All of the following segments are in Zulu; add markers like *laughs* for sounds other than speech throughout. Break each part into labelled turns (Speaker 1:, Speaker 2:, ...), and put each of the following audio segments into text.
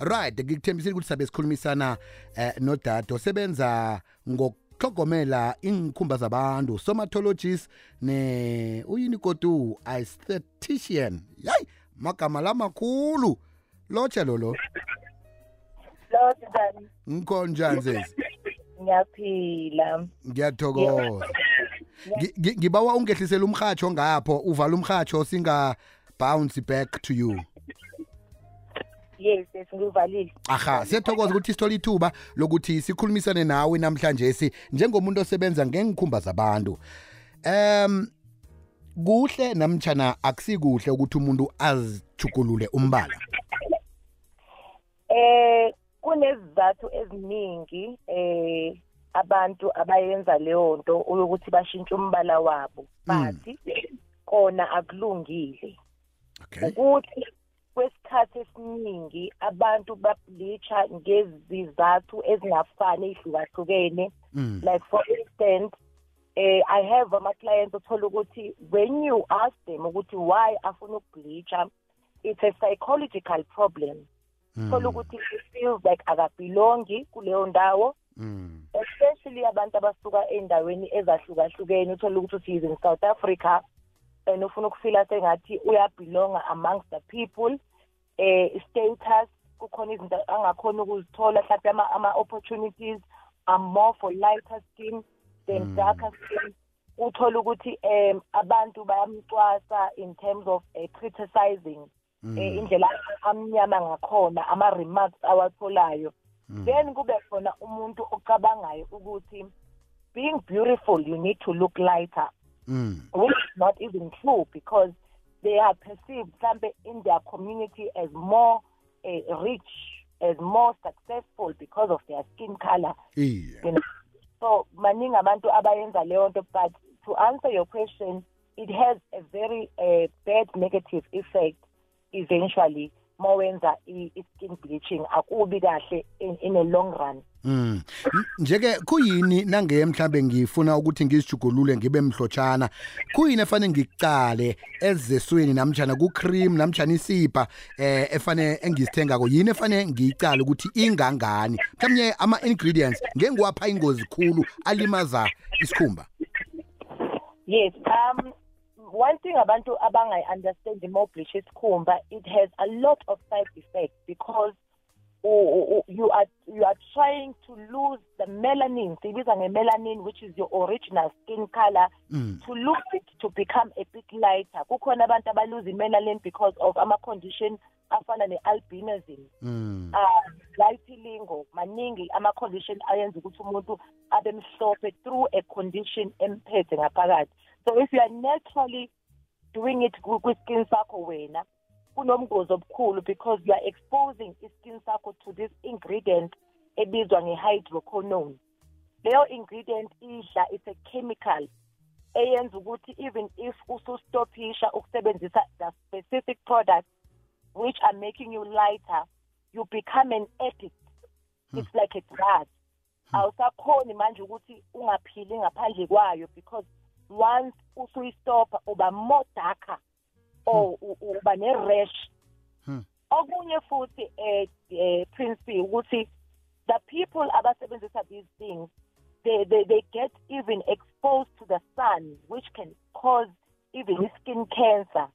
Speaker 1: right ngikuthembisile ukuthi sabe sikhulumisana eh, nodade osebenza ngokuhlogomela inkhumba zabantu somatologist ne uyini kodu aesthetician. Yayi magama lamakhulu. Lotsha lolo
Speaker 2: Lo. Njani?
Speaker 1: ngikho njani sesi
Speaker 2: Ngiyaphila.
Speaker 1: ngiyathokoza. Ngi- ngi- ngibawa ungehlisele umhatsho ngapho uvala umhatsho singa bounce back to you.
Speaker 2: Yes, sesivalile.
Speaker 1: aha siyathokoza ukuthi sithole ithuba lokuthi sikhulumisane nawe namhlanje si njengomuntu osebenza ngengikhumba zabantu em kuhle namtjana akusikuhle ukuthi umuntu azijugulule umbala
Speaker 2: Eh kunezizathu eziningi eh abantu abayenza leyo nto ukuthi bashintshe umbala wabo.
Speaker 1: Mm.
Speaker 2: But kona akulungile.
Speaker 1: okay
Speaker 2: ukuthi kwesikhathi esiningi abantu bableacha ngezizathu ezingafani ehlukahlukene
Speaker 1: mm.
Speaker 2: like for instance eh i have ama clients othola ukuthi when you ask them ukuthi why afuna ukubleacha it's a psychological problem thola ukuthi he feels like akabelongi kuleyo ndawo
Speaker 1: mm.
Speaker 2: especially abantu abasuka endaweni ezahlukahlukene uthola ukuthi he's in South Africa and ufuna ukufila sengathi uyabelonga amongst the people eh status kukhona izinto angakhona ukuzithola mhlawumbe ama, ama opportunities are more for lighter skin than
Speaker 1: Mm.
Speaker 2: darker skin. Uthola ukuthi um abantu bayamcwasa in terms of uh, criticizing eh, indlela amnyama ngakhona ama remarks awatholayo. Then kube khona umuntu ocabangayo ukuthi being beautiful you need to look lighter.
Speaker 1: Mm.
Speaker 2: which is not even true because they are perceived in their community as more uh, rich as more successful because of their skin color.
Speaker 1: Iye
Speaker 2: you know? So maningi abantu abayenza leyo nto but to answer your question it has a very uh, bad negative effect eventually mawenza i-skin bleaching akubi kahle in, a long run.
Speaker 1: Mm. Njeke kuyini nange mhlambe ngifuna ukuthi ngizijugulule ngibe mhlotshana? Kuyini efane ngicale ezesweni namtjana ku cream namtjana isipha eh efane engizithengako? Yini efane ngiyicale ukuthi ingangani? Mhlawumnye ama ingredients ngengiwapha ingozi khulu alimaza isikhumba?
Speaker 2: Yes um one thing about abantu abangayi understand the more bleach isikhumba it has a lot of side effects because you are you are trying to lose the melanin siyibiza nge-melanin which is your original skin color
Speaker 1: Mm.
Speaker 2: to lose it to become a bit lighter kukhona abantu abaluze i-melanin because of ama-condition afana ne-albinism
Speaker 1: Mm.
Speaker 2: vitiligo maningi ama-condition ayenza ukuthi umuntu abe mhlophe through a condition emphethe ngaphakathi so if you are naturally doing it ku- kwi-skin sakho wena kunomngozi obukhulu because you are exposing i-skin sakho to this ingredient ebizwa nge-hydroquinone. Leyo ingredient idla it's a chemical eyenza ukuthi even if usustopisha ukusebenzisa the specific products which are making you lighter you become an addict. It's like a drug. Awusakhoni manje ukuthi ungaphili ngaphandle kwayo because once usuyistopha uba more darker or u- uba ne-rash
Speaker 1: Hmm.
Speaker 2: okunye futhi eh eh, Prince ukuthi the people abasebenzisa these things they, they they get even exposed to the sun which can cause even skin cancer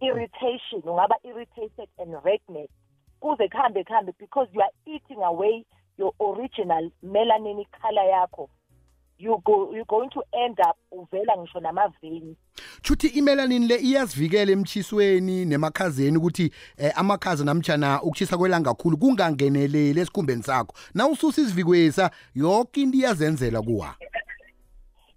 Speaker 2: irritation ungaba irritated and redness. Kuze kuhambe kuhambe because you are eating away your original melanin color yakho you go you're going to end up uvela ngisho namaveni.
Speaker 1: Chuthi imelanin le iyazivikela emchisweni nemakhazeni ukuthi eh, amakhaza namtjana ukuchisa kwelanga kakhulu kungangeneleli esikhumbeni sakho? Na ususa isivikwesa yonke into iyazenzela kuwa?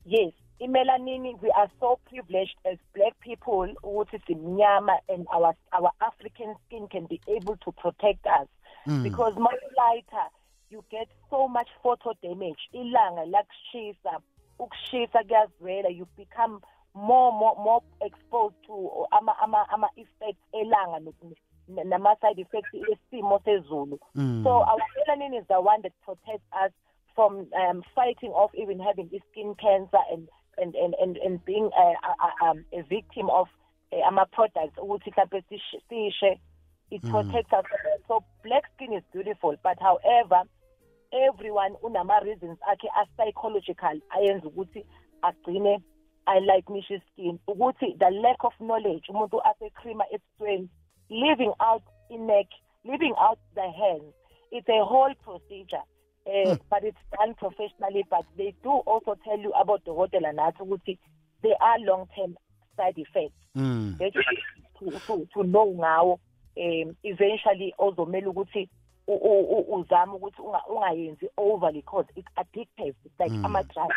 Speaker 2: Yes imelanin we are so privileged as black people ukuthi simnyama and our our african skin can be able to protect us.
Speaker 1: Mm.
Speaker 2: because much lighter you get so much photo damage. Ilanga lakushisa ukushisa kuyazwela you become more more more exposed to ama ama ama effects elanga noku- n- nama side effects esimo sezulu.
Speaker 1: Mm.
Speaker 2: so our melanin is the one that protects us from um, fighting off even having skin cancer and and and and, and being a, a, a, um, a victim of uh, ama products ukuthi mhlambe sish- sishe. It protects us. So black skin is beautiful but however everyone unama reasons akhe a-psychological ayenza ukuthi agcine I like Mishy skin ukuthi the lack of knowledge umuntu asekrima ebusweni leaving out in neck leaving out the hands. It's a whole procedure uh, but it's done professionally but they do also tell you about the dokotela nathi ukuthi they are long term side effects.
Speaker 1: Mm.
Speaker 2: to, to, to know ngawo um eventually ozomela ukuthi u- u- u- uzame ukuthi unga- ungayenzi overly because it's addictive it's like ama drugs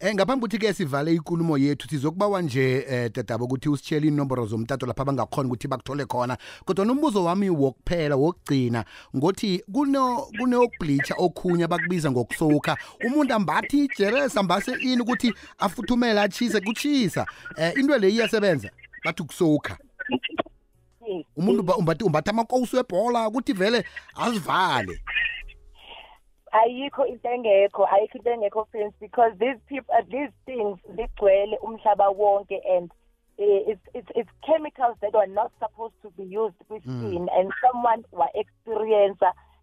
Speaker 1: Eh ngaphambi ukuthi ke sivale inkulumo yethu sizokubawa nje eh dadaba ukuthi usitshele inomboro zomtato lapha bangakhona ukuthi bakuthole khona. Kodwa nombuzo wami wokuphela wokugcina ngothi kuno kuneyokubleacha okhunya bakubiza ngokusoka umuntu ambathi ijeresa ambase ini ukuthi afuthumele achise kuchisa eh into le iyasebenza bathi ukusoka
Speaker 2: yes
Speaker 1: umuntu ba- umbathi umbatha amakowusi webhola ukuthi vele azivale.
Speaker 2: Ayikho into engekho ayikho into engekho friends because these people uh, these things zigcwele umhlaba wonke and uh, it's, it's it's chemicals that are not supposed to be used with skin. And someone wa experience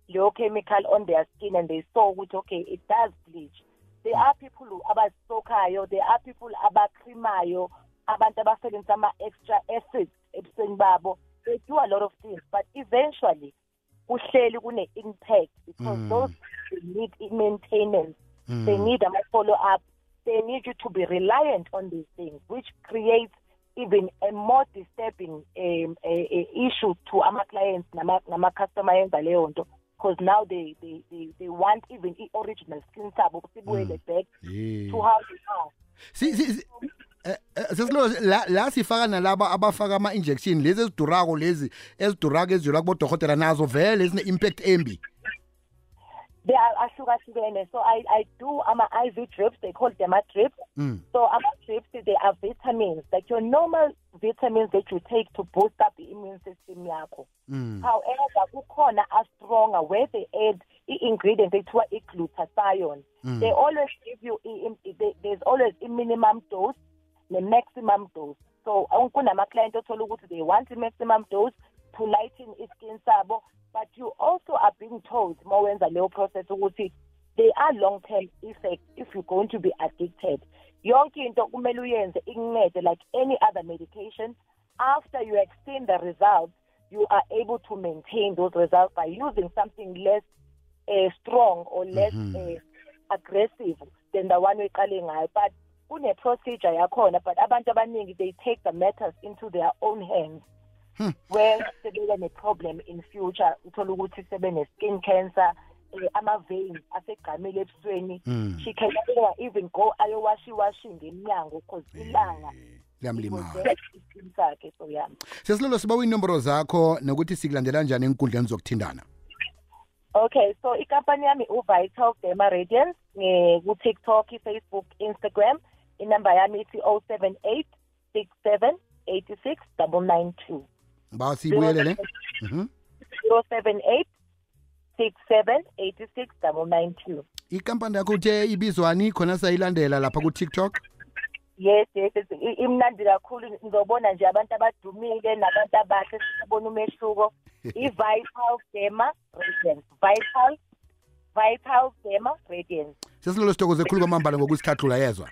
Speaker 2: leyo chemical on their skin and they saw ukuthi okay it does bleach. There are people who abasokayo there are people abakrimayo abantu abasebenzisa ama extra acids do a lot of things but eventually kuhleli kune impact because
Speaker 1: Mm.
Speaker 2: those need maintenance. They need a follow up they need you to be reliant on these things which creates even a more disturbing um, a, a issue to our clients nama nama customer yenza leyo nto because now they they they, they want even i original skin sabo sibuyele back to how they are.
Speaker 1: Si si si- eh, eh, sesilo la la sifaka nalaba abafaka ama injection lezi ezidurako lezi ezidurako ezijula kubo dokotela nazo vele zine impact embi
Speaker 2: they are ahlukahlukene so i i do ama iv drips they call them a drips
Speaker 1: mm.
Speaker 2: So our drips, they are vitamins, like your normal vitamins that you take to boost up the immune system yakho.
Speaker 1: Mm.
Speaker 2: However, kukhona a stronger where they add the ingredient they call glutathione.
Speaker 1: Mm.
Speaker 2: They always give you i- i- they- there's always a minimum dose, the maximum dose. So kunama client othola ukuthi they want the maximum dose to lighten skin sabo, but you also are being told mowenza leyo process ukuthi they are long term effects if you're going to be addicted. Yonke into kumele uyenze ikuncede like any other medication. After you have seen the results, you are able to maintain those results by using something less uh, strong or less uh, aggressive than the one weqale ngayo. But kune procedure yakhona but abantu abaningi they take the matters into their own hands. where sebele ne-problem in future uthola ukuthi sebene-skin cancer eh, ama-veins asegqamile ebusweni.
Speaker 1: Mm.
Speaker 2: she can never even go ayowashiwashi ngemnyango because ilanga
Speaker 1: liyamlimaza.
Speaker 2: limozela iskin sakhe so yeah.
Speaker 1: Sesilolo sibawa inomboro zakho nokuthi sikulandela njani enkundleni zokuthindana
Speaker 2: okay so ikampani yami uvital derma radiance nge- ku-tiktok i-facebook instagram. Inamba yami ithi 078 67 86 992
Speaker 1: bawa siyibuyelele Mhm.
Speaker 2: 078 67 86 992
Speaker 1: ikampani yakho uthe ibizwani khona sayilandela lapha ku-tiktok?
Speaker 2: Yes yes yes. Imnandi kakhulu. Ngizobona nje abantu abadumile nabantu abahle sibona umehluko. *laughs* I-vital dema radiance. Vital vital dema radiance.
Speaker 1: Sesilolo sithokoze khulu kwamambala ngokusikhathula yezwa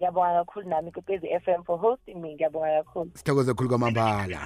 Speaker 2: ngiyabonga kakhulu nami kwekwezi f m for hosting me ngiyabonga kakhulu.
Speaker 1: Sithokoze khulu kwamambala.